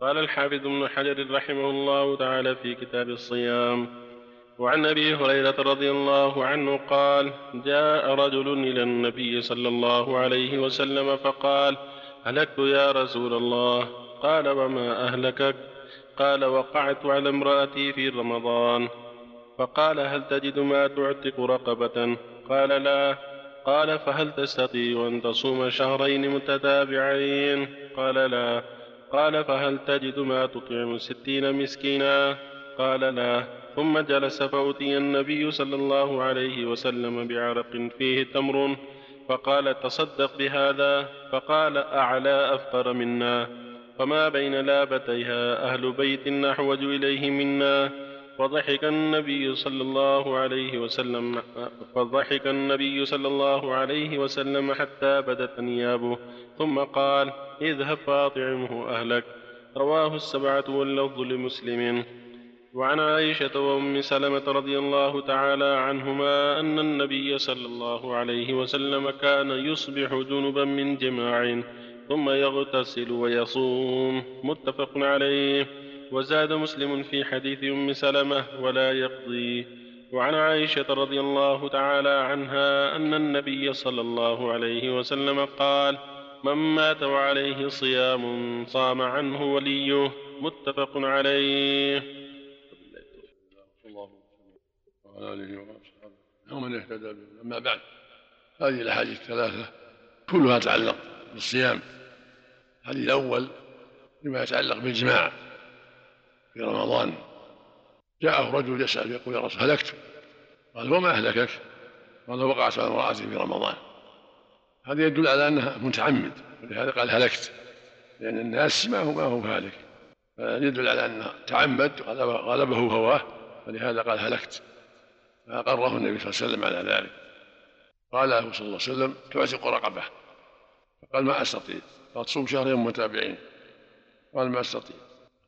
قال الحافظ ابن حجر رحمه الله تعالى في كتاب الصيام. وعن أبي هريرة رضي الله عنه قال جاء رجل إلى النبي صلى الله عليه وسلم فقال هلكت يا رسول الله؟ قال وما أهلكك؟ قال وقعت على امرأتي في رمضان. فقال هل تجد ما تعتق رقبة؟ قال لا. قال فهل تستطيع أن تصوم شهرين متتابعين؟ قال لا. قال فهل تجد ما تطعم ستين مسكينا؟ قال لا. ثم جلس فأتي النبي صلى الله عليه وسلم بعرق فيه تمر فقال تصدق بهذا؟ فقال أعلى أفقر منا. فما بين لابتيها أهل بيت أحوج إليه منا. فضحك النبي صلى الله عليه وسلم فضحك النبي صلى الله عليه وسلم حتى بدت أنيابه ثم قال اذهب فاطعمه أهلك. رواه السبعة واللفظ لمسلم. وعن عائشة وأم سلمة رضي الله تعالى عنهما أن النبي صلى الله عليه وسلم كان يصبح جنبا من جماع ثم يغتسل ويصوم. متفق عليه. وزاد مسلم في حديث أم سلمة ولا يقضي. وعن عائشة رضي الله تعالى عنها أن النبي صلى الله عليه وسلم قال من مات وعليه صيام صام عنه وليه. متفق عليه. وعلى اله واصحابه ومن اهتدى به أما بعد هذه الأحاديث الثلاثة كلها تعلق بالصيام. الحديث الأول فيما يتعلق بالجماع. في رمضان. جاءه رجل يسأل يقول يا رسول هلكت؟ قال وما أهلكك؟ قال وقعت على امرأتي في رمضان. هذا يدل على أنها متعمد ولهذا قال هلكت. لأن الناس ما هو ما هو هالك. يدل على أنه تعمد غلبه هواه ولهذا قال هلكت. فأقره النبي صلى الله عليه وسلم على ذلك. قال له صلى الله عليه وسلم تعتق رقبة. فقال ما أستطيع؟ قال تصوم شهرين متابعين. قال ما أستطيع؟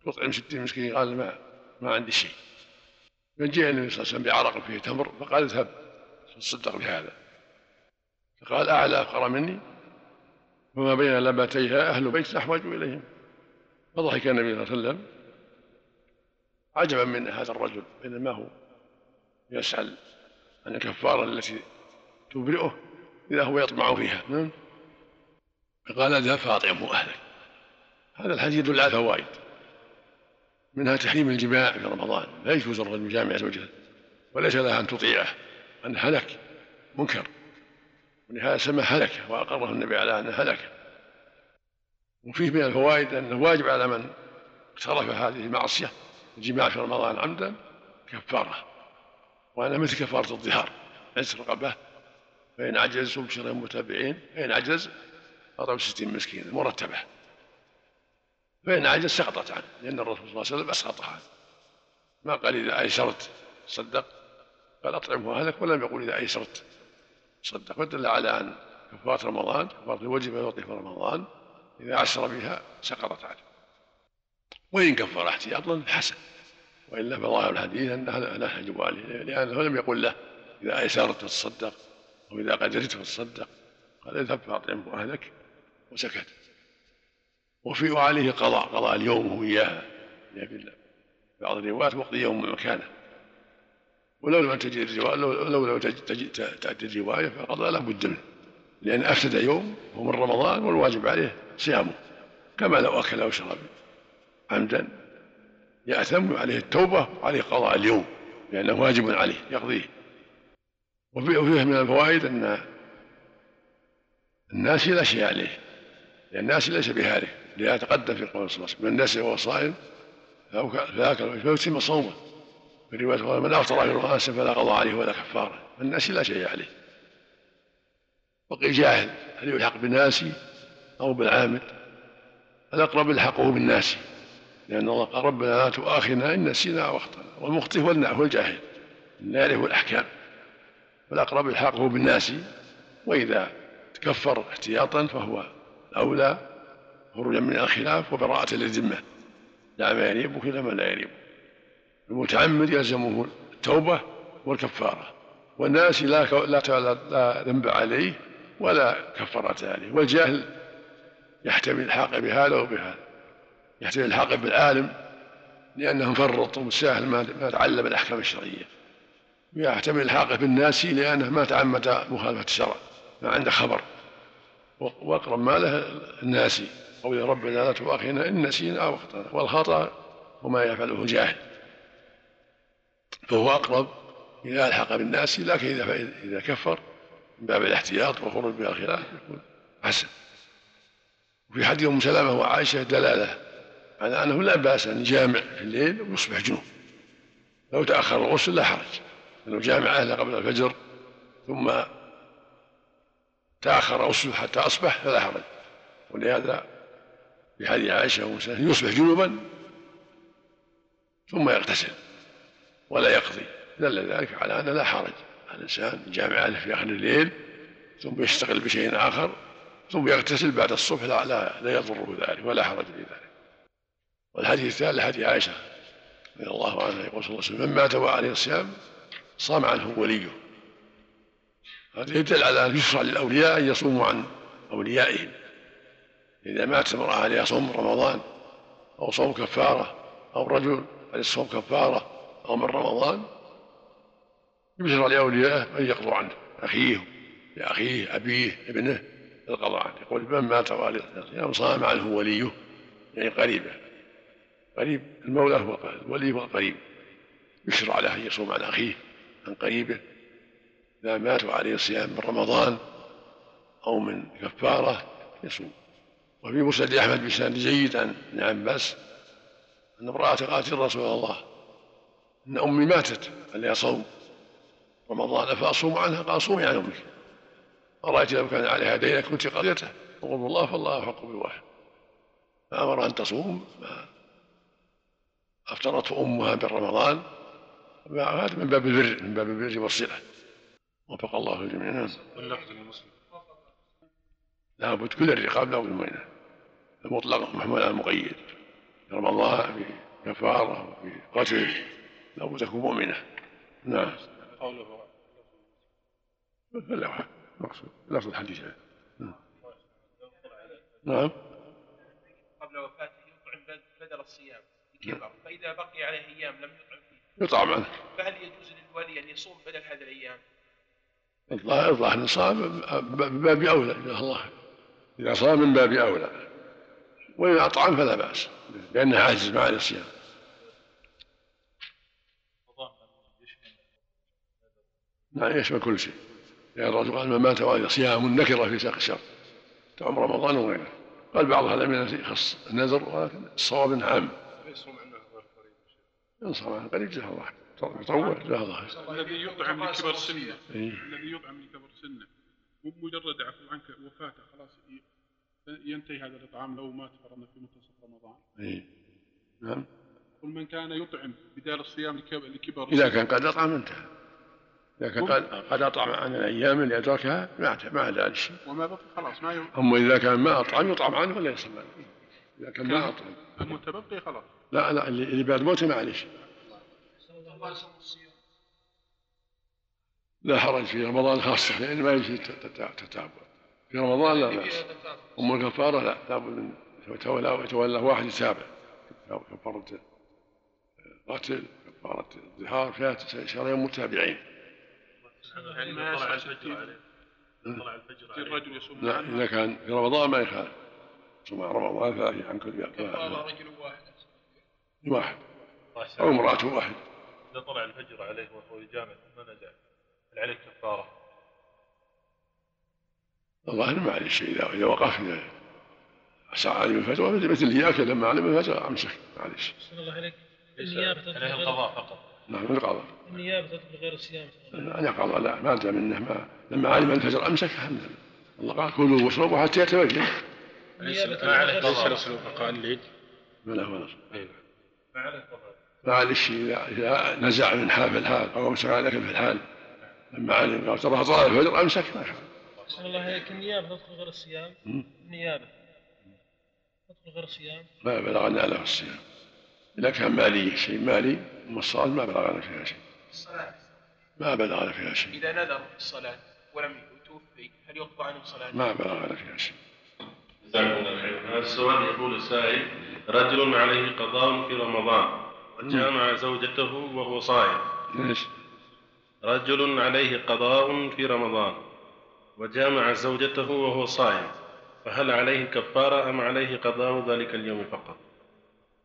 تطعم ستين مسكين قال ما ما عندي شيء. فجاء النبي صلى الله عليه وسلم بعرق فيه تمر فقال اذهب. تصدق بهذا. فقال أعلى أفقر مني؟ وما بين لبتيها أهل بيت أحوج إليهم. فضحك النبي صلى الله عليه وسلم. عجبا من هذا الرجل بينما هو يسأل عن الكفارة التي تبرئه إذا هو يطمع فيها. نعم. فقال اذهب فأطعمه أهلك. هذا الحديث يدل على فوائد. منها تحريم الجماع في رمضان. لا يجوز الرجل يجامع زوجته وليس لها أن تطيعه. ان هلك منكر. ولهذا سمى هلكه وأقره النبي على أنه هلكه وفيه من الفوائد انه واجب على من اقترف هذه المعصية الجماع في رمضان عمدا كفارة. وأنا مثل كفارة الظهار. عز رقبة. فإن عجز صوم شهرين متابعين. فإن عجز اطعم ستين مسكينا مرتبة. فإن عجز سقطت عنه لأن الرسول صلى الله عليه وسلم أسقطها ما قال إذا أيسرت صدق قال أطعمه أهلك ولم يقل إذا أيسرت صدق. فدل على أن كفارة رمضان كفارة الوجب يعطي في رمضان إذا عسر بها سقطت عنه. وإن كفر احتياطا حسن. وإلا فظاهر الحديث أنها لا يجب عليه لأنه لم يقل له إذا أيسرت فتصدق أو إذا قدرت فتصدق قال اذهب فأطعمه أهلك وسكت. وفي وعليه قضاء قضاء اليوم هو إياها في بعض الروايات وقت يوم مكانه. ولو لم تجد الرواية لو لم تأتي الرواية فقضى لا بد منه. لأن أفسد يوم هو من رمضان والواجب عليه صيامه. كما لو أكل أو شرب عمدا يأثم عليه التوبة وعليه قضاء اليوم لأنه واجب عليه يقضيه. وفيه من الفوائد أن الناس لا شيء عليه. لأن الناس ليس بهارف لهذا تقدم في قول صلى الله عليه وسلم من نسي وهو صائم فأكل فيتم صومه. في رواية من أفطر في رمضان فلا قضاء عليه ولا كفاره. الناس لا شيء عليه. بقي جاهل هل يلحق بالناس أو بالعامل؟ الأقرب الحقه بالناس لأن الله قال ربنا لا تؤاخذنا إن نسينا أو أخطأنا. والمخطئ هو الجاهل. لا يعرف الأحكام. فالاقرب الحقه بالناس وإذا تكفر احتياطا فهو الأولى. خروجا من الخلاف وبراءة للذمة. لا ما يريبك إلى ما لا يريبك المتعمد يلزمه التوبة والكفارة. والناس لا لا ذنب عليه ولا كفارة عليه. والجاهل يحتمل الحاق بهذا وبهذا. يحتمل الحاقب بالعالم لأنه مفرط ومساهل ما تعلم الأحكام الشرعية. ويحتمل الحاقب بالناسي لأنه ما تعمد مخالفة الشرع. ما عنده خبر. وأقرب ما له الناسي قول ربنا لا تؤاخذنا إن نسينا أو أخطأنا. والخطأ وما يفعله جاهل فهو أقرب إذا ألحق بالناس لكن إذا إذا كفر من باب الاحتياط وخروج بها الخلاف يكون حسن. وفي حديث أم سلمة وعائشة دلالة على أنه لا بأس أن يجامع في الليل ويصبح جنوب. لو تأخر الغسل لا حرج لو جامع أهله قبل الفجر ثم تأخر غسله حتى أصبح فلا حرج. ولهذا في حديث سلمة يصبح جنوبا ثم يغتسل ولا يقضي. دل ذلك على أن لا حرج. على الإنسان جامع أهله في آخر الليل ثم يشتغل بشيء آخر ثم يغتسل بعد الصبح لا, لا, لا يضره ذلك ولا حرج في ذلك. والحديث الثالث حديث عائشة رضي الله عنها يقول صلى الله عليه وسلم من مات وعليه الصيام صام عنه وليه. هذا يدل على أن يشرع للأولياء أن يصوموا عن أوليائهم. إذا مات امرأة عليها صوم رمضان؟ أو صوم كفارة؟ أو رجل عليه الصوم كفارة أو من رمضان؟ يشرع لأوليائه أن يقضوا عنه. أخيه لأخيه أبيه ابنه القضاء عنه. يقول من مات والد الصيام صام عنه وليه. يعني قريبه قريب. المولى هو الولي هو قريب. يشرع له أن يصوم عن أخيه عن قريبه. إذا مات وعليه الصيام من رمضان أو من كفارة يصوم. وفي مسند أحمد بسند جيد عن ابن عباس أن امرأة قالت رسول الله إن أمي ماتت عليها صوم؟ رمضان فأصوم عنها قال صومي عن أمك. أرأيت لو كان عليها دين كنت قضيته وقل الله فالله أحق بالواحد فأمر أن تصوم. ما أفطرته أمها برمضان هذا من باب البر من باب البر والصلة. وفق الله الجميع نعم واللفظ لابد كل الرقاب لابد المؤمنة المطلق محمول على المقيد رمضان في كفارة وفي قتل لابد تكون مؤمنة. نعم. قوله. لا مقصود. لفظ الحديث. نعم. نعم قبل وفاته يطعم بدل الصيام لكبر. فإذا بقي عليه أيام لم يطعم فيه. يطعم. عنه فهل يجوز للولي أن يصوم بدل هذه الأيام؟ الظاهر صام من باب أولى ان الله إذا صام من باب أولى. وإن أطعم فلا بأس لأنه عاجز مع الصيام. نعم يشمل كل شيء. لأن الرسول قال من مات وعليه صيام نكرة في ساق الشر. تعم رمضان وغيره. قال بعض أهل العلم يخص النذر ولكن الصواب عام. ينصر عنه قريب جزاه الله يطول جزاه الله الذي يطعم لكبر سنة. الذي يطعم لكبر سنة. مو بمجرد عفو عنك وفاته خلاص ينتهي هذا الإطعام لو مات فرضنا في منتصف رمضان. اي نعم. قل من كان يطعم بدال الصيام لكبر إذا كان قد أطعم انتهى. إذا كان قد أطعم عن الأيام اللي أدركها ما ما عدا شيء وما بقي خلاص ما يوم أما إذا كان ما أطعم يطعم عنه ولا عنه إذا كان ما أطعم. المتبقي خلاص. لا لا اللي بعد موته معلش لا حرج في رمضان خاصة لأن ما يجوز تتابع في رمضان لا بأس أم الكفارة لا لابد من يتولى يتولى واحد يتابع كفارة قتل كفارة الظهار فيها شهرين متابعين. يعني ما طلع الفجر عليه. طلع الفجر عليه. الرجل يصوم لا إذا كان في رمضان ما يخالف. صوم رمضان فيه عن كل كفارة رجل واحد. واحد. أو امرأة واحد. إذا طلع الفجر عليه وهو يجامع ثم نزع. هل عليه كفارة؟ الظاهر ما عليه شيء إذا وقف إذا علم الفتوى مثل اللي يأكل لما علم الفتوى أمسك معلش. الله عليك النيابة عليه القضاء فقط. نعم القضاء. النيابة تدخل غير الصيام. لا قضاء لا ما دام انه ما لما علم الفجر أمسك الحمد لله. الله قال كلوا واشربوا حتى يتبين. ما عليه قضاء قال لي ما له ولا ما عليه قضاء. ما عليه شيء اذا نزع من حال في الحال أو امسك على في الحال لما علم قال ترى طلع الفجر أمسك ما يخالف. أحسن الله عليك النيابة تدخل غير الصيام. النيابة تدخل غير الصيام. ما بلغنا له الصيام. إذا كان مالي شيء مالي أما الصلاة ما بلغنا فيها شيء. الصلاة. ما بلغنا فيها شيء. إذا نذر في الصلاة ولم يتوفي هل يقضى عنه صلاة؟ ما بلغنا فيها شيء. جزاكم الله خير. هذا السؤال يقول السائل رجل عليه قضاء في رمضان وجامع زوجته وهو صائم. ليش؟ رجل عليه قضاء في رمضان. وجامع زوجته وهو صائم فهل عليه كفارة أم عليه قضاء ذلك اليوم فقط؟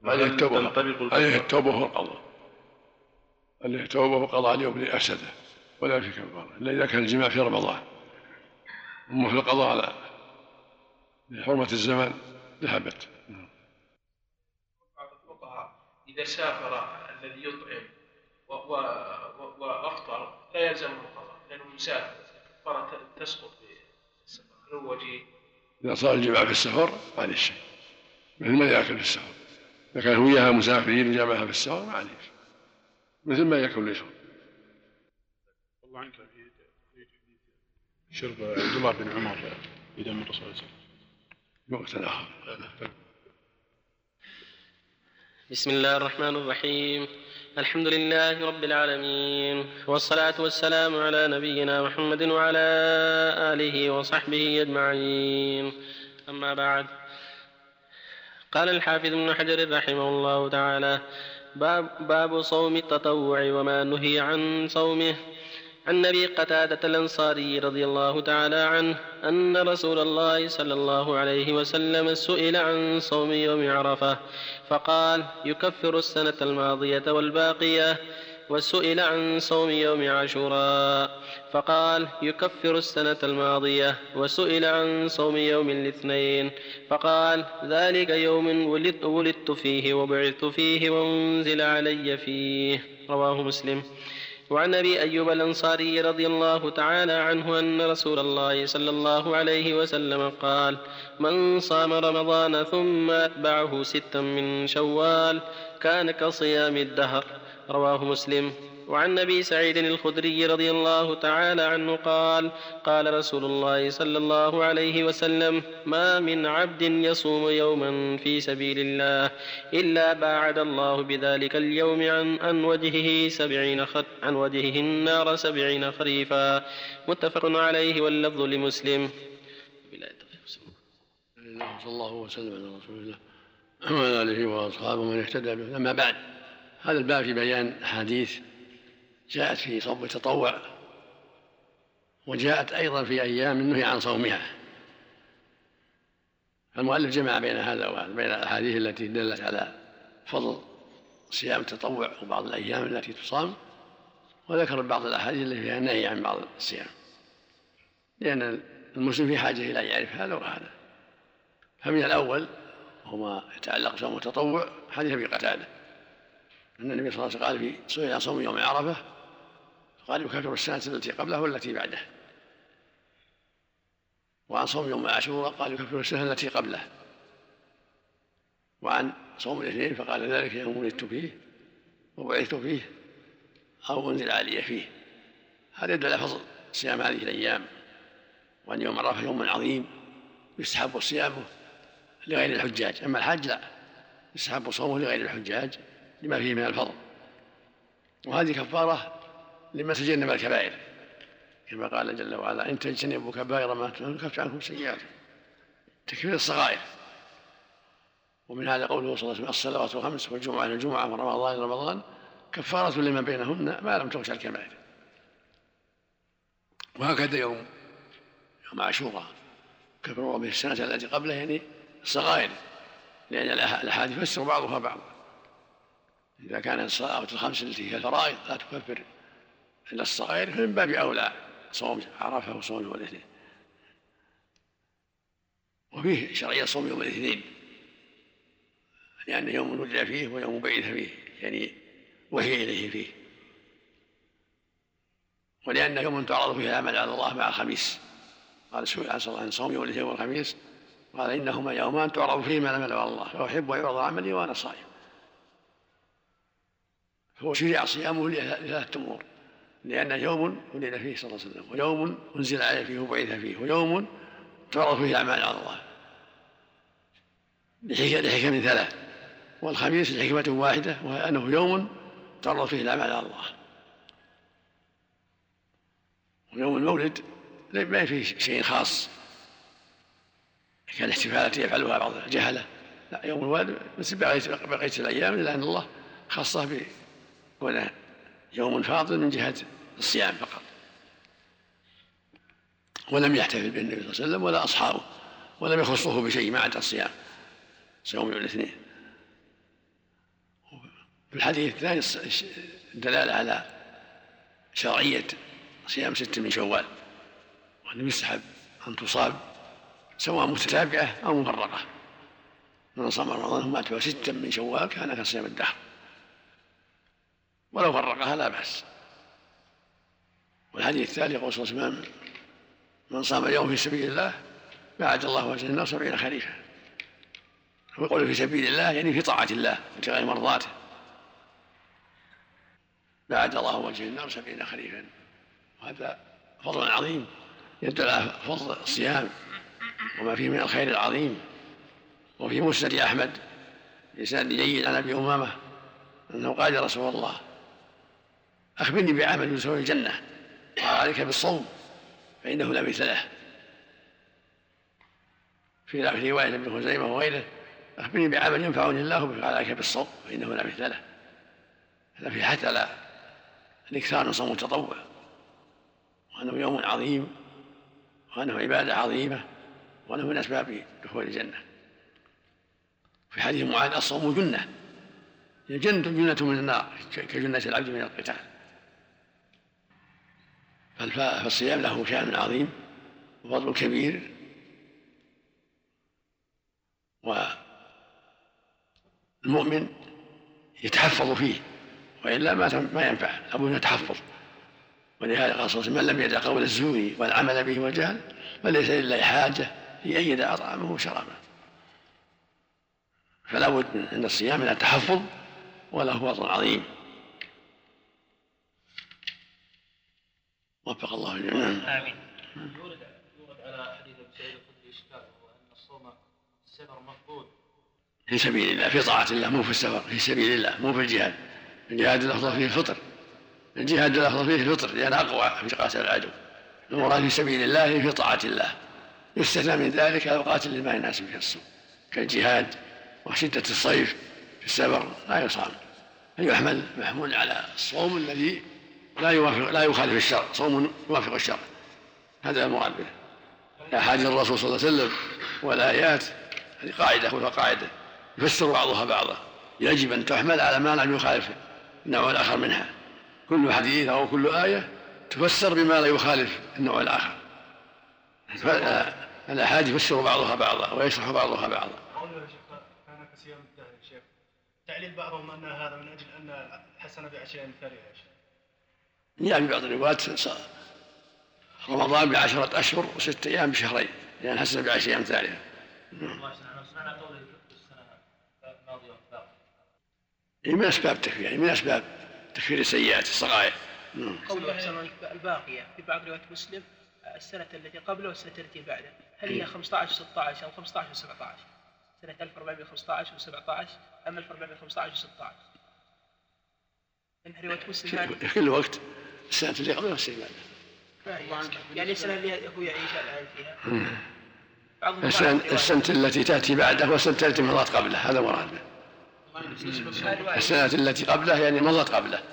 عليه التوبة تنطبق عليه؟ التوبة والقضاء عليه التوبة وقضاء اليوم اللي أفسده ولا في كفارة إلا إذا كان الجماع في رمضان. أما في القضاء على حرمة الزمان ذهبت. بعض الفقهاء إذا سافر الذي يطعم و- و- و- وأفطر لا يلزمه القضاء لأنه مسافر. كفارة تسقط بالسفر هل هو وجيه؟ إذا صار الجماع في السفر ما عليه شيء. مثل ما يأكل في السفر؟ إذا كان هو وياها مسافرين وجامعها في السفر ما عليه شيء. مثل ما يأكل ويشرب والله عنك شرب عبد الله بن عمر في دم الرسول صلى الله عليه وسلم. وقت آخر. بسم الله الرحمن الرحيم. الحمد لله رب العالمين. والصلاة والسلام على نبينا محمد وعلى آله وصحبه أجمعين. أما بعد. قال الحافظ ابن حجر رحمه الله تعالى باب, باب صوم التطوع وما نهي عن صومه. عن أبي قتادة الأنصاري رضي الله تعالى عنه أن رسول الله صلى الله عليه وسلم سئل عن صوم يوم عرفة فقال يكفر السنة الماضية والباقية وسئل عن صوم يوم عاشوراء فقال يكفر السنة الماضية وسئل عن صوم يوم الاثنين فقال ذلك يوم ولدت, ولدت فيه وبعثت فيه وأنزل علي فيه. رواه مسلم. وعن أبي أيوب الأنصاري رضي الله تعالى عنه أن رسول الله صلى الله عليه وسلم قال من صام رمضان ثم أتبعه ستا من شوال كان كصيام الدهر. رواه مسلم. وعن أبي سعيد الخدري رضي الله تعالى عنه قال قال رسول الله صلى الله عليه وسلم ما من عبد يصوم يوما في سبيل الله إلا باعد الله بذلك اليوم عن عن وجهه سبعين خر عن وجهه النار سبعين خريفا. متفق عليه واللفظ لمسلم. الله صلى الله وسلم على رسول الله وعلى آله وأصحابه من اهتدى به. أما بعد هذا الباب في بيان أحاديث جاءت في صوم التطوع وجاءت أيضا في أيام النهي عن صومها. فالمؤلف جمع بين هذا وهذا بين الأحاديث التي دلت على فضل صيام التطوع وبعض الأيام التي تصام وذكر بعض الأحاديث التي فيها النهي عن بعض الصيام. لأن المسلم في حاجة إلى أن يعرف هذا وهذا. فمن الأول وهو ما يتعلق بصوم التطوع حديث أبي قتادة. أن النبي صلى الله عليه وسلم قال في سئل عن صوم يوم عرفة فقال يكفر السنة التي قبله والتي بعده. وعن صوم يوم عاشوراء قال يكفر السنة التي قبله. وعن صوم الاثنين فقال ذلك يوم ولدت فيه وبعثت فيه أو أنزل علي فيه. هذا يدل على فضل صيام هذه الأيام. وأن يوم عرفة يوم عظيم يستحب صيامه لغير الحجاج. أما الحج لا يستحب صومه لغير الحجاج لما فيه من الفضل. وهذه كفارة لما تجنب الكبائر. كما قال جل وعلا إن تجتنبوا كبائر ما نكفر عنكم سيئاتكم تكفير الصغائر. ومن هذا قوله صلى الله عليه وسلم الصلوات الخمس والجمعة إلى الجمعة ورمضان إلى رمضان كفارة لما بينهن ما لم تغش الكبائر. وهكذا يوم يوم عاشوراء. كفر به السنة التي قبله يعني الصغائر. لأن الأحاديث تفسر بعضها بعضا. إذا كانت الصلوات الخمس التي هي الفرائض لا تكفر الا الصغائر فمن باب أولى صوم عرفة وصوم يوم الاثنين. وفيه شرعية صوم يوم الاثنين لأنه يوم ولد فيه ويوم بعث فيه يعني وهي إليه فيه. ولأنه يوم تعرض فيه الأعمال على الله مع الخميس. قال سئل عن عن صوم يوم الاثنين والخميس. قال إنهما يومان تعرض فيهما الأعمال على الله فأحب أن يعرض عملي وأنا صائم. فهو شرع صيامه لثلاثة أمور. لأنه يوم ولد فيه صلى الله عليه وسلم ويوم أنزل عليه فيه وبعث فيه ويوم تعرض فيه الأعمال على الله. لحكم ثلاث. والخميس لحكمة واحدة وهي أنه يوم تعرض فيه الأعمال على الله. ويوم المولد ما فيه شيء خاص. كالاحتفالات يفعلها بعض الجهلة. لا يوم مثل بقية الأيام إلا أن الله خصه بكونه يوم فاضل من جهة الصيام فقط. ولم يحتفل به النبي صلى الله عليه وسلم ولا أصحابه ولم يخصه بشيء ما عدا الصيام. صوم يوم الاثنين. في الحديث الثاني الدلالة على شرعية صيام ست من شوال. وأنه يستحب أن تصاب سواء متتابعة أو مفرقة. من صام رمضان ثم أتبع ستا من شوال كان كصيام الدهر. ولو فرقها لا بأس. والحديث الثاني يقول صلى الله عليه وسلم من صام اليوم في سبيل الله بعد الله وجه النار سبعين خليفة. ويقول في سبيل الله يعني في طاعة الله ابتغاء مرضاته. بعد الله وجه النار سبعين خليفا وهذا فضل عظيم يدل على فضل الصيام. وما فيه من الخير العظيم. وفي مسند أحمد بإسناد جيد عن أبي أمامة أنه قال يا رسول الله أخبرني بعمل يدخل الجنة. قال عليك بالصوم فإنه لا مثل له. في رواية لابن خزيمة وغيره أخبرني بعمل ينفعني الله به عليك بالصوم فإنه لا مثل له. هذا في حث على الإكثار من صوم التطوع. وأنه يوم عظيم وأنه عبادة عظيمة وأنه من أسباب دخول الجنة. في حديث معاذ الصوم جنة. جنة جنة من النار كجنة العبد من القتال. فالصيام له شأن عظيم وفضل كبير والمؤمن يتحفظ فيه وإلا ما ما ينفع لابد أن يتحفظ. ولهذا قال صلى الله عليه وسلم من لم يدع قول الزور والعمل به والجهل فليس لله حاجة في أن يدع طعامه وشرابه. فلا بد من الصيام من التحفظ وله فضل عظيم. وفق الله الجميع آمين. يورد يورد على حديث أبي سعيد الخدري إشكال وهو أن الصوم السفر مفقود في سبيل الله في طاعة الله مو في السفر في سبيل الله مو في الجهاد. الجهاد الأفضل فيه الفطر. الجهاد الأفضل فيه الفطر لأن أقوى في قاتل العدو. المراد في سبيل الله في طاعة الله. يستثنى من ذلك الأوقات اللي ما يناسب فيها الصوم. كالجهاد وشدة الصيف في السفر لا يصام فيحمل محمول على الصوم الذي لا يوافق لا يخالف الشرع صوم يوافق الشرع. هذا المراد به أحاديث الرسول صلى الله عليه وسلم والآيات هذه قاعدة وقاعدة يفسر بعضها بعضا. يجب أن تحمل على ما لم يخالف النوع الآخر منها. كل حديث أو كل آية تفسر بما لا يخالف النوع الآخر. فالأحاديث يفسر بعضها بعضا ويشرح بعضها بعضا. تعليل بعضهم أن هذا من أجل أن الحسنة بعشرين مثالها يا شيخ جاء في بعض الروايات رمضان بعشرة أشهر وستة أيام بشهرين لأن الحسنة بعشر أيام ثانية. هي من أسباب التكفير يعني من أسباب تكفير السيئات الصغائر. قوله احسن الباقية في بعض روايات مسلم السنة التي قبله والسنة التي بعده. هل هي 15 و16 أو 15 و17 سنة 1415 و17 أم 1415 و16 من رواية مسلم في كل وقت. السنة اللي قبله والسنة اللي بعده يعني السنة اللي هو يعيش الآن فيها السنة, السنة التي تأتي بعده والسنة التي مضت قبله هذا مراد السنة التي قبله يعني مضت قبله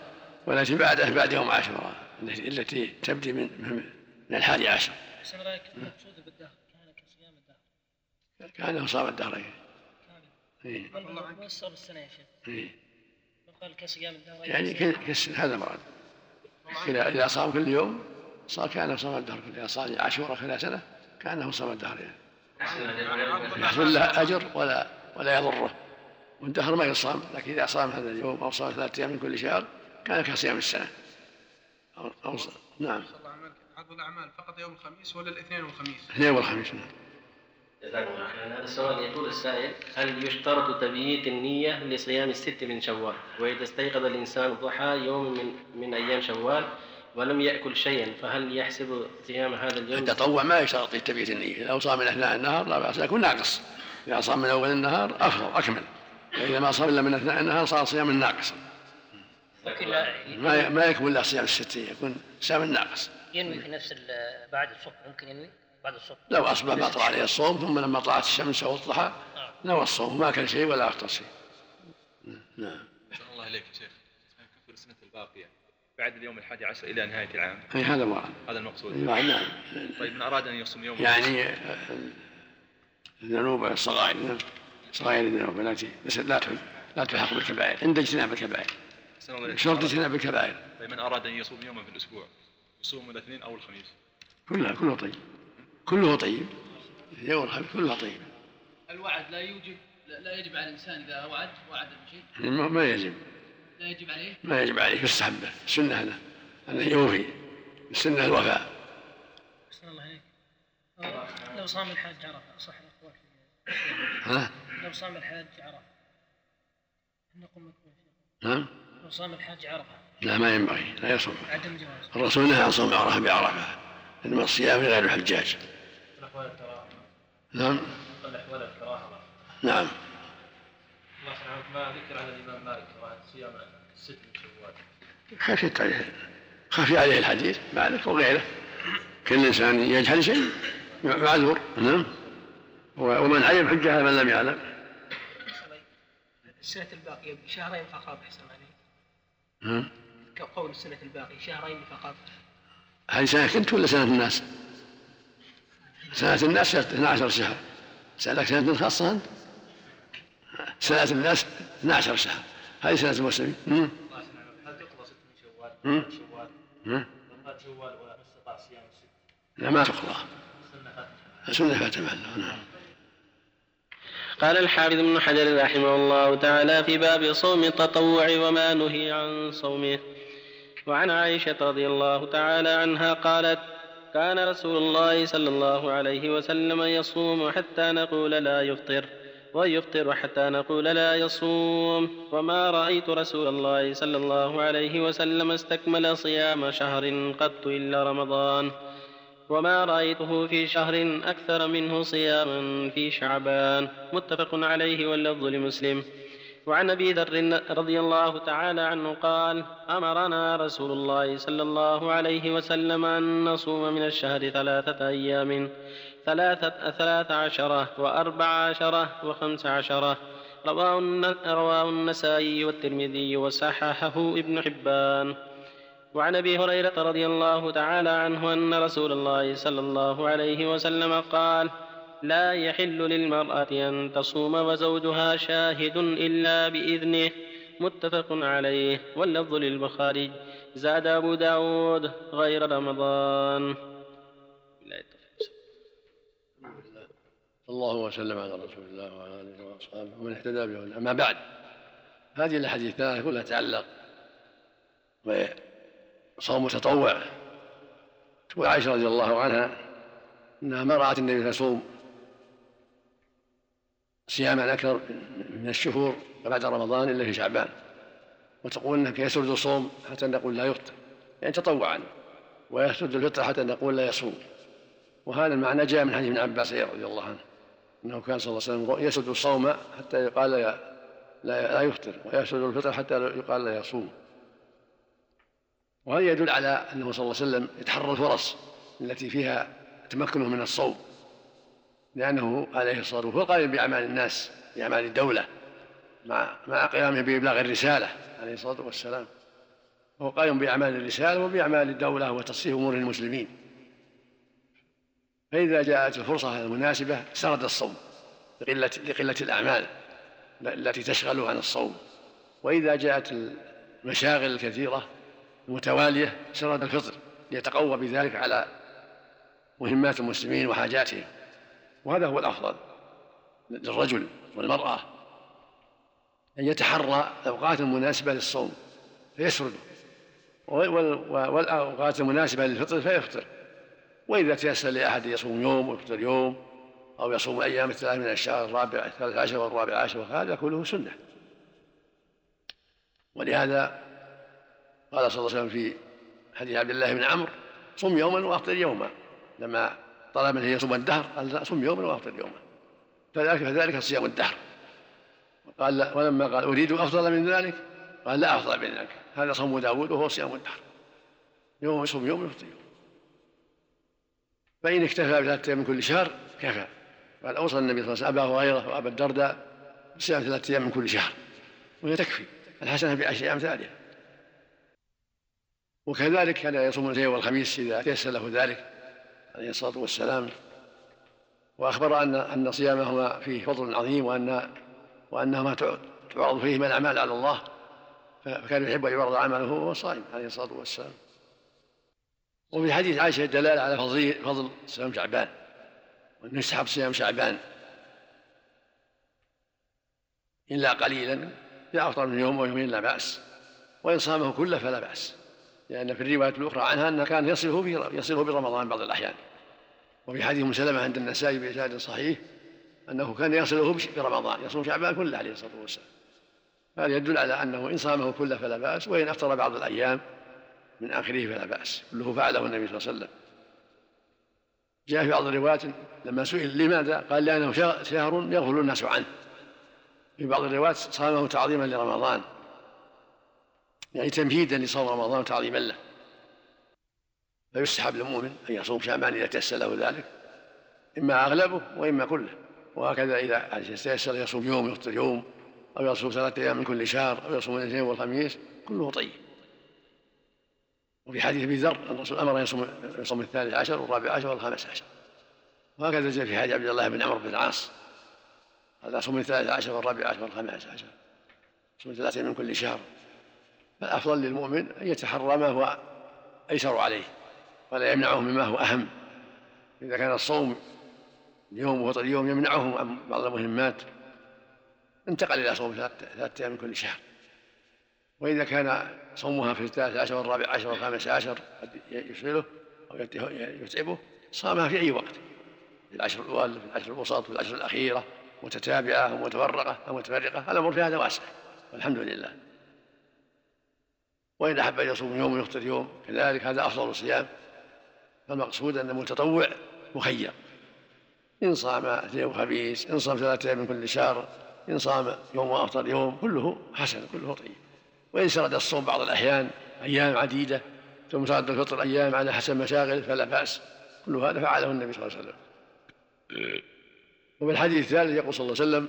والتي بعده بعد يوم عاشوراء التي تبدي من من الحادي عشر. المقصود بالدهر كان كصيام الدهر. كان صام الدهرين. إيه. ما صار السنة يا شيخ. إيه. قال كصيام الدهر يعني كالسنة هذا مراد. إذا إذا صام كل يوم صار كأنه صام الدهر إذا صام عاشوراء كل سنة كأنه صام الدهر يعني. يحصل له أجر ولا ولا يضره والدهر ما يصام لكن إذا صام هذا اليوم أو صام ثلاثة أيام من كل شهر كان كصيام السنة أو. نعم عرض الأعمال فقط يوم الخميس ولا الاثنين والخميس؟ الاثنين والخميس نعم جزاكم الله خيرا. هذا السؤال يقول السائل هل يشترط تبييت النية لصيام الست من شوال؟ وإذا استيقظ الإنسان ضحى يوم من من أيام شوال ولم يأكل شيئا فهل يحسب صيام هذا اليوم؟ التطوع ما يشترط تبييت النية. لو صام من أثناء النهار لا بأس يكون ناقص. إذا صام من أول النهار أفضل أكمل. فإذا ما صام إلا من أثناء النهار صار صيام ناقصا. ما ما يكون إلا صيام الستين يكون صيام ناقص. ينوي في نفس بعد الصبح ممكن ينوي؟ بعد الصبح. لو أصبح ما طلع عليه الصوم ثم لما طلعت الشمس أو الضحى نوى الصوم ما كان شيء ولا افطر شيء نعم. أحسن الله إليك يا شيخ. كفر السنة الباقية. بعد اليوم الحادي عشر إلى نهاية العام. إي هذا مراد هذا المقصود. نعم نعم. طيب من أراد أن يصوم يوم يعني آه، الذنوب الصغائر نعم. صغائر الذنوب التي بس لا لا تلحق بالكبائر. عند اجتناب الكبائر. أحسن الله إليك. شرط اجتناب الكبائر. طيب من أراد أن يصوم يوما في الأسبوع؟ يصوم الاثنين أو الخميس؟ كلها كله طيب. كله طيب. يوم الخميس كلها طيب. الوعد لا يوجب لا يجب على الإنسان إذا وعد وعد بشيء ما ما يجب. لا يجب عليه؟ ما يجب عليه. يستحب له السنة هنا انه يوفي. السنة الوفاء أحسن الله عليك. آه، لو صام الحاج عرفة صح الأقوال ها؟ لو صام الحاج عرفة. نقول نعم لو صام الحاج عرفة. لا ما ينبغي. لا يصوم. عدم جواز. الرسول نهى عن صوم عرفة بعرفة. إنما الصيام غير الحجاج. الأحوال الكراهة. نعم. الأحوال الكراهة. نعم. الله سبحانه ما ذكر عن الإمام مالك كراهة صيام الست من شوال خفيت عليه خفي عليه الحديث مالك وغيره. كل إنسان يجهل شيء معذور نعم. ومن علم حجة من لم يعلم. السنة الباقية شهرين فقط أحسن عليك نعم. كقول السنة الباقية شهرين فقط. هذه سنة كنت ولا سنة الناس؟ سنة الناس 12 شهر. سألك سنة خاصة أنت؟ سنة الناس 12 شهر. هذه سنة المسلمين. هل تقضى ست من شوال؟ شوال شوال ولا استطاع صيام الست لا ما تقضى سنة فاتت سنة فات محله نعم. قال الحافظ ابن حجر رحمه الله تعالى في باب صوم التطوع وما نهي عن صومه. وعن عائشة رضي الله تعالى عنها قالت كان رسول الله صلى الله عليه وسلم يصوم حتى نقول لا يفطر ويفطر حتى نقول لا يصوم. وما رأيت رسول الله صلى الله عليه وسلم استكمل صيام شهر قط إلا رمضان. وما رأيته في شهر أكثر منه صياما في شعبان. متفق عليه واللفظ لمسلم. وعن أبي ذر رضي الله تعالى عنه قال أمرنا رسول الله صلى الله عليه وسلم أن نصوم من الشهر ثلاثة أيام ثلاثة ثلاث عشرة وأربع عشرة وخمس عشرة. رواه رواه النسائي والترمذي وصححه ابن حبان. وعن أبي هريرة رضي الله تعالى عنه أن رسول الله صلى الله عليه وسلم قال لا يحل للمرأة أن تصوم وزوجها شاهد إلا بإذنه. متفق عليه. واللفظ للبخاري. زاد أبو داود غير رمضان. الله وسلم على رسول الله وعلى آله وأصحابه ومن اهتدى به. أما بعد هذه الاحاديث الثلاثه كلها تتعلق بصوم تطوع تقول عائشه رضي الله عنها أنها ما رات النبي يصوم صياما أكثر من الشهور بعد رمضان إلا في شعبان. وتقول انه يسرد الصوم حتى نقول لا يفطر. يعني تطوعا. ويسرد الفطر حتى نقول لا يصوم. وهذا المعنى جاء من حديث ابن عباس رضي الله عنه. إنه كان صلى الله عليه وسلم يسد الصوم حتى يقال لا لا, يفطر. ويسد الفطر حتى يقال لا يصوم. وهذا يدل على أنه صلى الله عليه وسلم يتحرى الفرص التي فيها تمكنه من الصوم. لأنه عليه الصلاة والسلام هو قائم بأعمال الناس بأعمال الدولة مع مع قيامه بإبلاغ الرسالة عليه الصلاة والسلام. هو قائم بأعمال الرسالة وبأعمال الدولة وتصريف أمور المسلمين. فإذا جاءت الفرصة المناسبة سرد الصوم لقلة لقلة الأعمال التي تشغله عن الصوم. وإذا جاءت المشاغل الكثيرة المتوالية سرد الفطر ليتقوى بذلك على مهمات المسلمين وحاجاتهم. وهذا هو الأفضل للرجل والمرأة أن يتحرى الأوقات المناسبة للصوم فيسرده والأوقات المناسبة للفطر فيفطر. وإذا تيسر لأحد يصوم يوم ويفطر يوم أو يصوم أيام الثلاث من الشهر الرابع الثالث عشر والرابع عشر وهذا كله سنة. ولهذا قال صلى الله عليه وسلم في حديث عبد الله بن عمرو صم يوما وأفطر يوما. لما طلب منه يصوم الدهر قال لا صم يوما وأفطر يوما. فذلك فذلك صيام الدهر. قال لا ولما قال أريد أفضل من ذلك قال لا أفضل من ذلك. هذا صوم داود وهو صيام الدهر. يوم يصوم يوم ويفطر يوم. فإن اكتفى بثلاثة أيام من كل شهر كفى. قال أوصى النبي صلى الله عليه وسلم أبا هريرة وأبا الدرداء بصيام ثلاثة أيام من كل شهر. وهي تكفي. الحسنة بعشر أمثالها وكذلك كان يصوم الاثنين والخميس إذا تيسر له ذلك. عليه الصلاة والسلام وأخبر أن أن صيامهما فيه فضل عظيم وأن وأنهما تعرض فيهما الأعمال على الله فكان يحب أن يعرض عمله وهو صائم عليه الصلاة والسلام. وفي حديث عائشة دلالة على فضل فضل صيام شعبان وأنه يستحب صيام شعبان إلا قليلا إذا أفطر من يوم ويومين لا بأس وإن صامه كله فلا بأس. لأن في الرواية الأخرى عنها أنه كان يصله في يصله برمضان بعض الأحيان. وفي حديث ام سلمة عند النسائي بإسناد صحيح أنه كان يصله برمضان يصوم شعبان كله عليه الصلاة والسلام. هذا يدل على أنه إن صامه كله فلا بأس وإن أفطر بعض الأيام من آخره فلا بأس. كله فعله النبي صلى الله عليه وسلم. جاء في بعض الروايات لما سئل لماذا؟ قال لأنه شهر يغفل الناس عنه. في بعض الروايات صامه تعظيما لرمضان. يعني تمهيدا لصوم رمضان وتعظيما له. فيستحب للمؤمن أن يصوم شعبان إذا تيسر له ذلك إما أغلبه وإما كله. وهكذا إذا تيسر يصوم يوم يفطر يوم أو يصوم ثلاثة أيام من كل شهر أو يصوم الاثنين والخميس كله طيب. وفي حديث أبي ذر أن الرسول أمر يصوم يصوم الثالث عشر والرابع عشر والخامس عشر. وهكذا جاء في حديث عبد الله بن عمرو بن العاص. هذا صوم الثالث عشر والرابع عشر والخامس عشر. صوم ثلاثة من كل شهر. فالأفضل للمؤمن أن يتحرى ما هو أيسر عليه ولا يمنعه مما هو أهم. إذا كان الصوم يوم وفطر يوم يمنعه عن بعض المهمات انتقل إلى صوم ثلاثة أيام من كل شهر. وإذا كان صومها في الثالث عشر والرابع عشر والخامس عشر قد يشغله أو يتعبه صامها في أي وقت. في العشر الأول في العشر الوسط في العشر الأخيرة متتابعة أو متفرقة أو متفرقة الأمر في هذا واسع. والحمد لله. وإن أحب أن يصوم يوم ويفطر يوم كذلك هذا أفضل الصيام. فالمقصود أن المتطوع مخير. إن صام اثنين وخميس إن صام ثلاثة أيام من كل شهر إن صام يوم وأفطر يوم كله حسن كله طيب. وإن سرد الصوم بعض الأحيان أيام عديدة ثم سرد الفطر أيام على حسب مشاغل فلا بأس. كل هذا فعله النبي صلى الله عليه وسلم. وفي الحديث الثالث يقول صلى الله عليه وسلم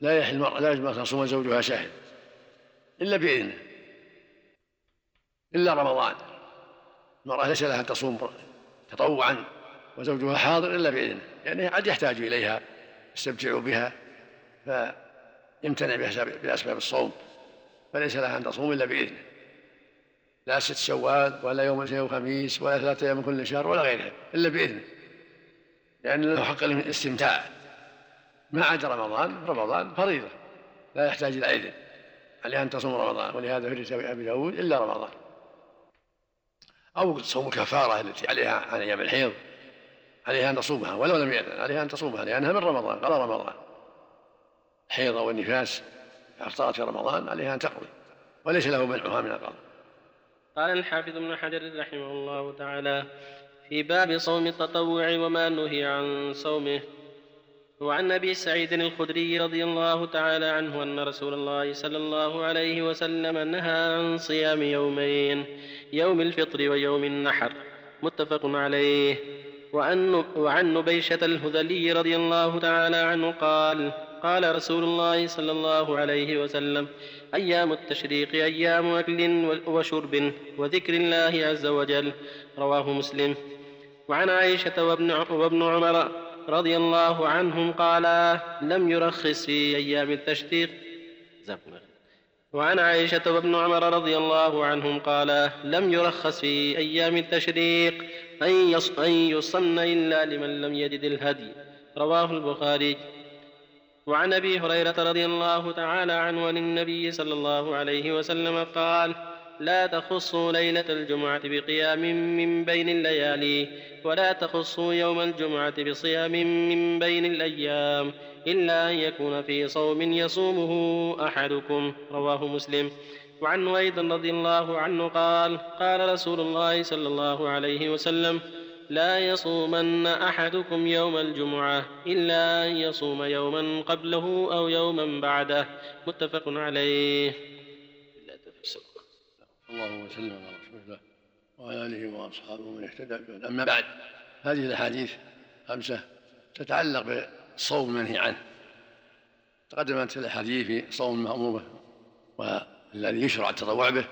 لا يحل المرأة لا أن تصوم زوجها شاهد إلا بإذنه. إلا رمضان. المرأة ليس لها أن تصوم تطوعا وزوجها حاضر إلا بإذنه. يعني قد يحتاج إليها يستمتع بها فيمتنع بأسباب الصوم فليس لها أن تصوم إلا بإذنه. لا ست شوال ولا يوم الاثنين وخميس ولا ثلاثة أيام كل شهر ولا غيرها إلا بإذنه. لأن له حق الاستمتاع. ما عدا رمضان رمضان فريضة لا يحتاج إلى إذن. عليها أن تصوم رمضان ولهذا في أبي داود إلا رمضان. أو صوم الكفارة التي عليها عن أيام الحيض عليها أن تصومها ولو لم يأذن عليها أن تصومها لأنها من رمضان قال رمضان. الحيض والنفاس أفطرت في رمضان عليها أن تقضي وليس له منعها من القضاء. قال الحافظ ابن حجر رحمه الله تعالى في باب صوم التطوع وما نهي عن صومه. وعن أبي سعيد الخدري رضي الله تعالى عنه أن رسول الله صلى الله عليه وسلم نهى عن صيام يومين. يوم الفطر ويوم النحر متفق عليه. وعن, وعن نبيشة الهذلي رضي الله تعالى عنه قال قال رسول الله صلى الله عليه وسلم أيام التشريق أيام أكل وشرب وذكر الله عز وجل. رواه مسلم. وعن عائشة وابن, وابن عمر رضي الله عنهم قالا لم يرخص في أيام التشريق. وعن عائشة وابن عمر رضي الله عنهم قالا لم يرخص في أيام التشريق أن يصن إلا لمن لم يجد الهدي. رواه البخاري. وعن أبي هريرة رضي الله تعالى عنه عن النبي صلى الله عليه وسلم قال لا تخصوا ليلة الجمعة بقيام من بين الليالي ولا تخصوا يوم الجمعة بصيام من بين الأيام إلا أن يكون في صوم يصومه أحدكم رواه مسلم. وعنه أيضا رضي الله عنه قال قال رسول الله صلى الله عليه وسلم لا يصومن أحدكم يوم الجمعة إلا أن يصوم يوما قبله أو يوما بعده متفق عليه. الله وسلم على رسول الله وعلى آله وأصحابه من اهتدى به. أما بعد هذه الأحاديث خمسة تتعلق بالصوم المنهي عنه. تقدمت الأحاديث في صوم المأمور والذي يشرع التطوع به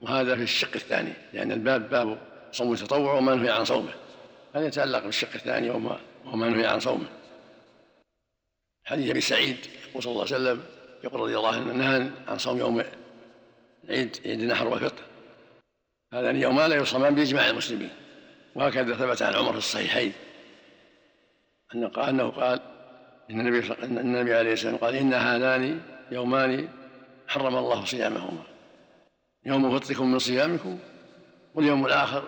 وهذا في الشق الثاني لأن الباب باب صوم التطوع وما نهي عن صومه. هذا يتعلق بالشق الثاني وما نهي عن صومه. حديث أبي سعيد يقول صلى الله عليه وسلم يقول رضي الله عنه نهى عن صوم يوم عيد عيد النحر والفطر. هذان يومان لا يصومان باجماع المسلمين. وهكذا ثبت عن عمر في الصحيحين. أنه قال أنه قال إن النبي إن النبي عليه والسلام قال إن هذان يومان حرم الله صيامهما. يوم فطركم من صيامكم واليوم الآخر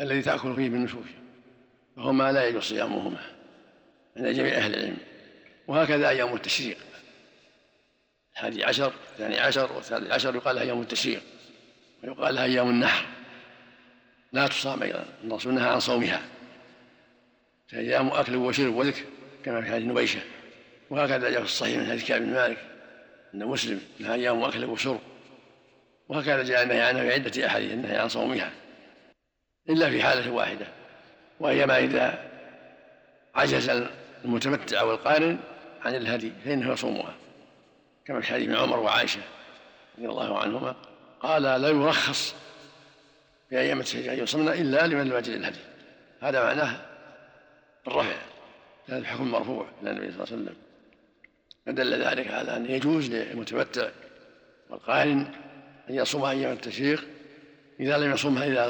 الذي تأكل فيه بالنشوش وهما لا يجوز صيامهما عند جميع أهل العلم. وهكذا أيام التشريق. الحادي عشر الثاني عشر والثالث عشر يقال لها يوم التشريق ويقال لها أيام النحر. لا تصام أيضا الرسول نهى عن صومها. أيام أكل وشرب وذكر كما في حديث نبيشة. وهكذا جاء في الصحيح من حديث كعب بن مالك أن مسلم انها أيام أكل وشرب. وهكذا جاء النهي عنها في عدة أحاديث النهي عن صومها. إلا في حالة واحدة وهي ما إذا عجز المتمتع والقارن عن الهدي فإنه يصومها. كما في حديث عمر وعائشة رضي الله عنهما قال لا يرخص في أيام التشريع أن يصمنا إلا لمن لم يجد الهدي. هذا معناه الرفع هذا الحكم مرفوع إلى النبي صلى الله عليه وسلم. فدل ذلك على أن يجوز للمتمتع والقارن أن يصوم أيام التشريق. إذا لم يصومها إذا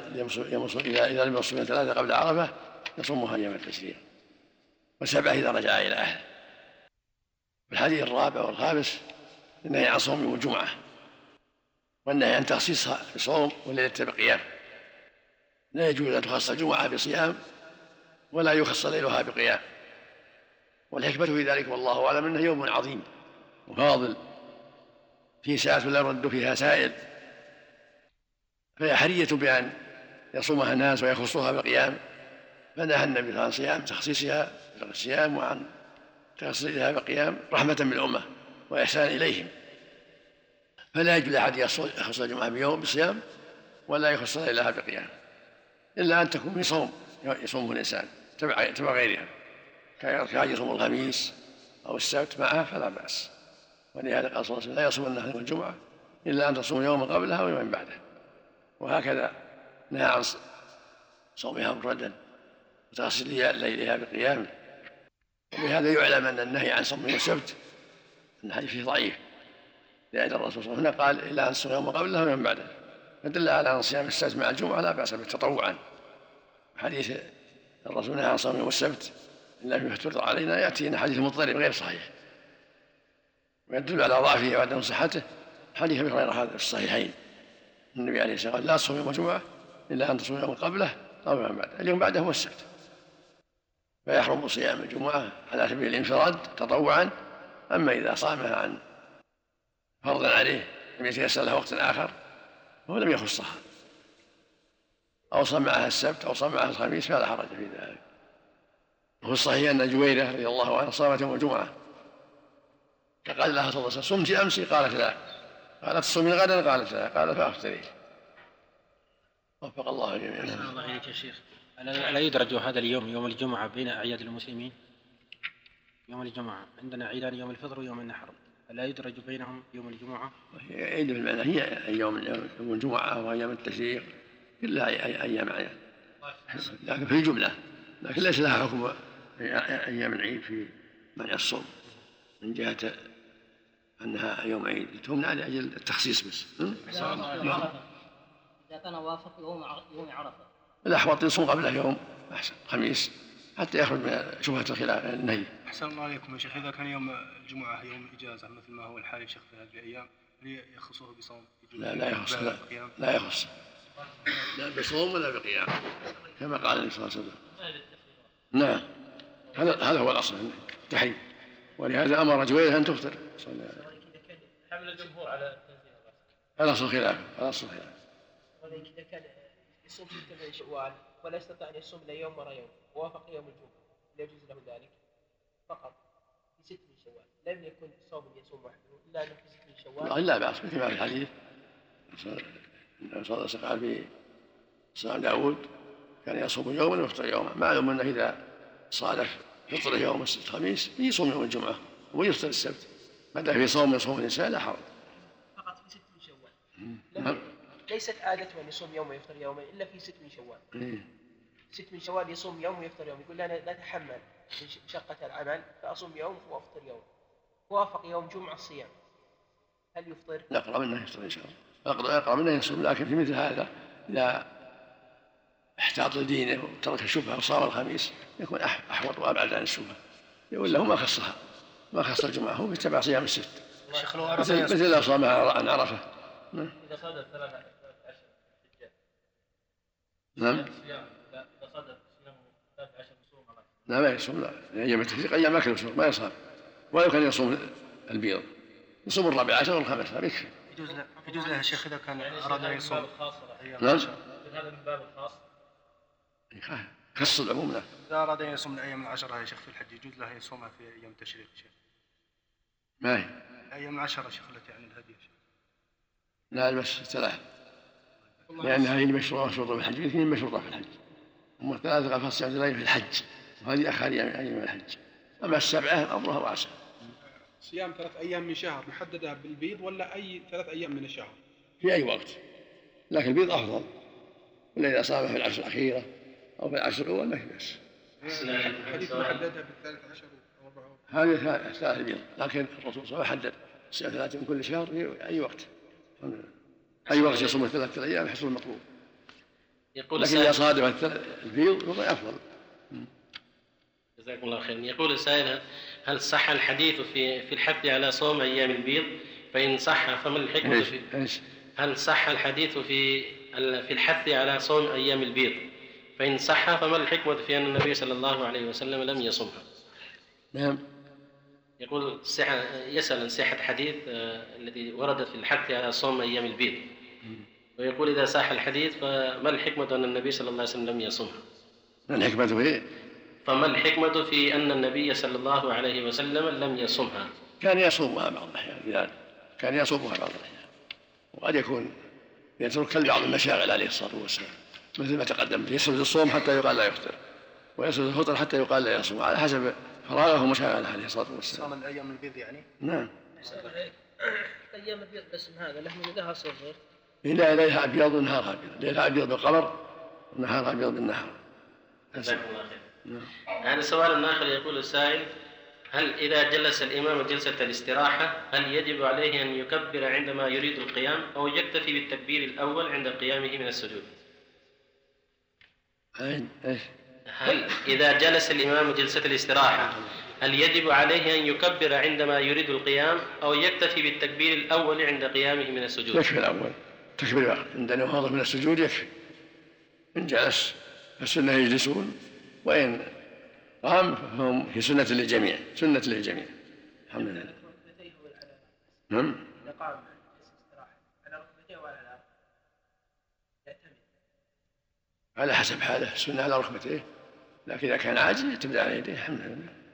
إذا إذا لم يصوم ثلاثة قبل عرفة يصومها أيام التشريق. وسبعة إذا رجع إلى أهله. الحديث الرابع والخامس النهي عن صوم يوم الجمعة والنهي عن تخصيصها بصوم وليلة بقيام لا يجوز أن تخص الجمعة بصيام ولا يخص ليلها بقيام. والحكمة في ذلك والله أعلم أنه يوم عظيم وفاضل في ساعة لا يرد فيها سائل. فهي حرية بأن يصومها الناس ويخصوها بقيام. فنهى النبي عن صيام تخصيصها بالصيام وعن تخصيصها بقيام رحمة بالأمة وإحسان إليهم. فلا يجوز لأحد يخص الجمعة بيوم بصيام ولا يخص ليلها بقيام إلا أن تكون في صوم يصومه الإنسان تبع تبع غيرها. كان يصوم الخميس أو السبت معه فلا بأس. ولهذا قال صلى الله عليه وسلم لا يصوم الجمعة إلا أن تصوم يوما قبلها ويوما بعده وهكذا نهى عن صومها مفردا وتغسل ليلها بقيامه. وبهذا يعلم أن النهي عن صوم السبت أن الحديث فيه ضعيف. لأن الرسول صلى الله عليه وسلم قال إلا أن تصوم يوما قبلها ويوما بعده. فدل على أن صيام السبت مع الجمعة لا بأس به تطوعا. حديث الرسول نهى عن صوم يوم السبت إلا فيما افترض علينا يأتينا حديث مضطرب غير صحيح. ويدل على ضعفه وعدم صحته حديث أبي هريرة هذا في الصحيحين. النبي عليه الصلاة والسلام لا تصوم يوم الجمعة إلا أن تصوم يوم قبله أو يوم بعده. اليوم بعده هو السبت. فيحرم صيام الجمعة على سبيل الانفراد تطوعا أما إذا صامها عن فرض عليه لم يتيسر له وقت آخر فهو لم يخصها أو صام معها السبت أو صام معها الخميس فلا حرج في ذلك. وفي الصحيح أن جويرة رضي الله عنها صامت يوم الجمعة. فقال لها صلى الله عليه وسلم صمت امس قالت لا. قالت صومي غدا؟ قالت لا. قال فافتري وفق الله الجميع الله يا شيخ. ألا يدرج هذا اليوم يوم الجمعة بين أعياد المسلمين؟ يوم الجمعة عندنا عيدان يوم الفطر ويوم النحر. الا يدرج بينهم يوم الجمعة؟ عيد بالمعنى هي يوم يوم الجمعة وايام التشريق. كلها أيام اعياد لكن في الجمله لكن ليس لها حكم أيام العيد في منع الصوم من جهة أنها يوم عيد. تمنع لاجل التخصيص بس. إذا كان وافق يوم يوم عرفة. الأحوط يصوم قبله يوم أحسن خميس. حتى يخرج من شبهة الخلاف النهي. أحسن الله عليكم يا شيخ. إذا كان يوم الجمعة يوم إجازة مثل ما هو الحال يا شيخ في هذه الأيام هل يخصه بصوم؟ لا لا يخص لا, لا يخص. لا بصوم ولا بقيام كما قال النبي صلى الله عليه وسلم. نعم هذا هذا هو الأصل التحريم ولهذا أمر جويرة أن تفطر. حمل الجمهور على التنزيل الأصل خلاف الأصل خلاف. ولكن إذا كان يصوم شوال ولا يستطيع ان يصوم الا يوم ورا يوم. ووافق يوم الجمعة. لا يجوز له ذلك. فقط في ست من شوال. لم يكن صوم يصوم وحده إلا انه في ست من شوال. لا بأس مثل ما في الحديث. النبي صلى الله عليه وسلم في صيام داوود كان يصوم يوما ويفطر يوما. معلوم أنه إذا صادف فطر يوم الخميس يصوم يوم الجمعة ويفطر السبت. ما دام في صوم من صوم الإنسان لا حرج. فقط في ست من شوال ليست عادته ان يصوم يوم ويفطر يوما إلا في ست من شوال. إيه. ست من شوال يصوم يوم ويفطر يوم. يقول لا أنا لا أتحمل من ش- مشقة العمل فأصوم يوم وأفطر يوم. وافق يوم جمعة الصيام. هل يفطر؟ الاقرب انه يفطر إن شاء الله. اقرب انه يصوم لكن في مثل هذا اذا احتاط لدينه وترك الشبهة. وصام الخميس يكون أح- أحوط وأبعد عن الشبهة. ولا هو ما خصها. ما خص الجمعة. هو يتبع صيام الست. شيخ لو مثل أراد مثل لو صام عن عرفة. نعم. إذا صادف ثلاثة عشر حجة نعم صيام لا إذا صادف صيام ثلاثة عشر صوم على لا ما يصوم لا. أيام التشريق أيام اكل وشرب ما يصام. ولو كان يصوم البيض. يصوم الرابع عشر والخامس هذا يكفي. يجوز له يجوز له يا شيخ إذا كان يعني أراد أن هذا من يصوم. نعم. هذا من باب الخاص خص العموم لا. إذا أراد أن يصوم الأيام العشرة يا شيخ في الحج يجوز له أن يصومها في أيام التشريق يا شيخ. ما هي؟ الأيام العشرة يا شيخ التي عن الهدي يا شيخ. لا بس ثلاث لأنها هي مشروطة مشروطة في الحج الاثنين مشروطة في الحج. أما الثلاثة قال فصل في الحج. وهذه آخر أيام أيام الحج. أما السبعة أمرها واسع. صيام ثلاث أيام من شهر محددة بالبيض ولا أي ثلاث أيام من الشهر؟ في أي وقت. لكن البيض أفضل. ولا إذا صام في العشر الأخيرة أو في العشر الأول ما في بأس. الحديث محددها بالثلاث عشر هذه ثلاث بيض. لكن الرسول صلى الله عليه وسلم حدد ثلاثة من كل شهر في أي وقت. الحمد لله. أي وقت يصوم الثلاثة أيام يحصل المطلوب؟ يقول لكن إذا صادف البيض فهو أفضل. جزاكم الله خيرا يقول السائل هل صح الحديث في في الحث على صوم أيام البيض؟ فإن صح فما الحكمة إيش في هل صح الحديث في في الحث على صوم أيام البيض؟ فإن صح فما الحكمة في أن النبي صلى الله عليه وسلم لم يصمها؟ نعم. يقول صحة يسأل عن صحة حديث آه، الذي وردت في الحث على صوم أيام البيض. ويقول إذا صح الحديث فما الحكمة أن النبي صلى الله عليه وسلم لم يصمها ما الحكمة في فما الحكمة في أن النبي صلى الله عليه وسلم لم يصمها كان يصومها بعض الأحيان إذا كان يصومها بعض الأحيان. وقد يكون يترك بعض المشاغل عليه الصلاة والسلام مثل ما تقدم يسرد الصوم حتى يقال لا يفطر ويسرد الفطر حتى يقال لا يصوم على حسب فراغه ومشاغله عليه الصلاة والسلام. صام الأيام البيض يعني؟ نعم. أيام البيض باسم هذا له من لها صغر إذا ليلها أبيض ونهارها أبيض. ليلها أبيض بالقمر ونهارها أبيض بالنهار. جزاكم الله خير. نعم. هذا سؤال آخر يقول السائل هل إذا جلس الإمام جلسة الاستراحة هل يجب عليه أن يكبر عندما يريد القيام أو يكتفي بالتكبير الأول عند قيامه من السجود؟ هل إذا جلس الإمام جلسة الاستراحة هل يجب عليه أن يكبر عندما يريد القيام أو يكتفي بالتكبير الأول عند قيامه من السجود؟ يكفي الأول؟ تكبير عند النهوض من السجود يكفي. إن جلس فالسنة يجلسون وإن قام فهم في سنة للجميع سنة للجميع. الحمد لله. نعم؟ قام على حسب حاله السنة على ركبتيه. لكن إذا كان عاجز يعتمد على يديه. الحمد لله.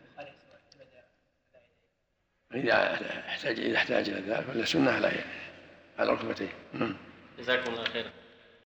إذا احتاج إذا احتاج إلى ذلك فالسنة على على ركبتيه. نعم. جزاكم الله خيرا.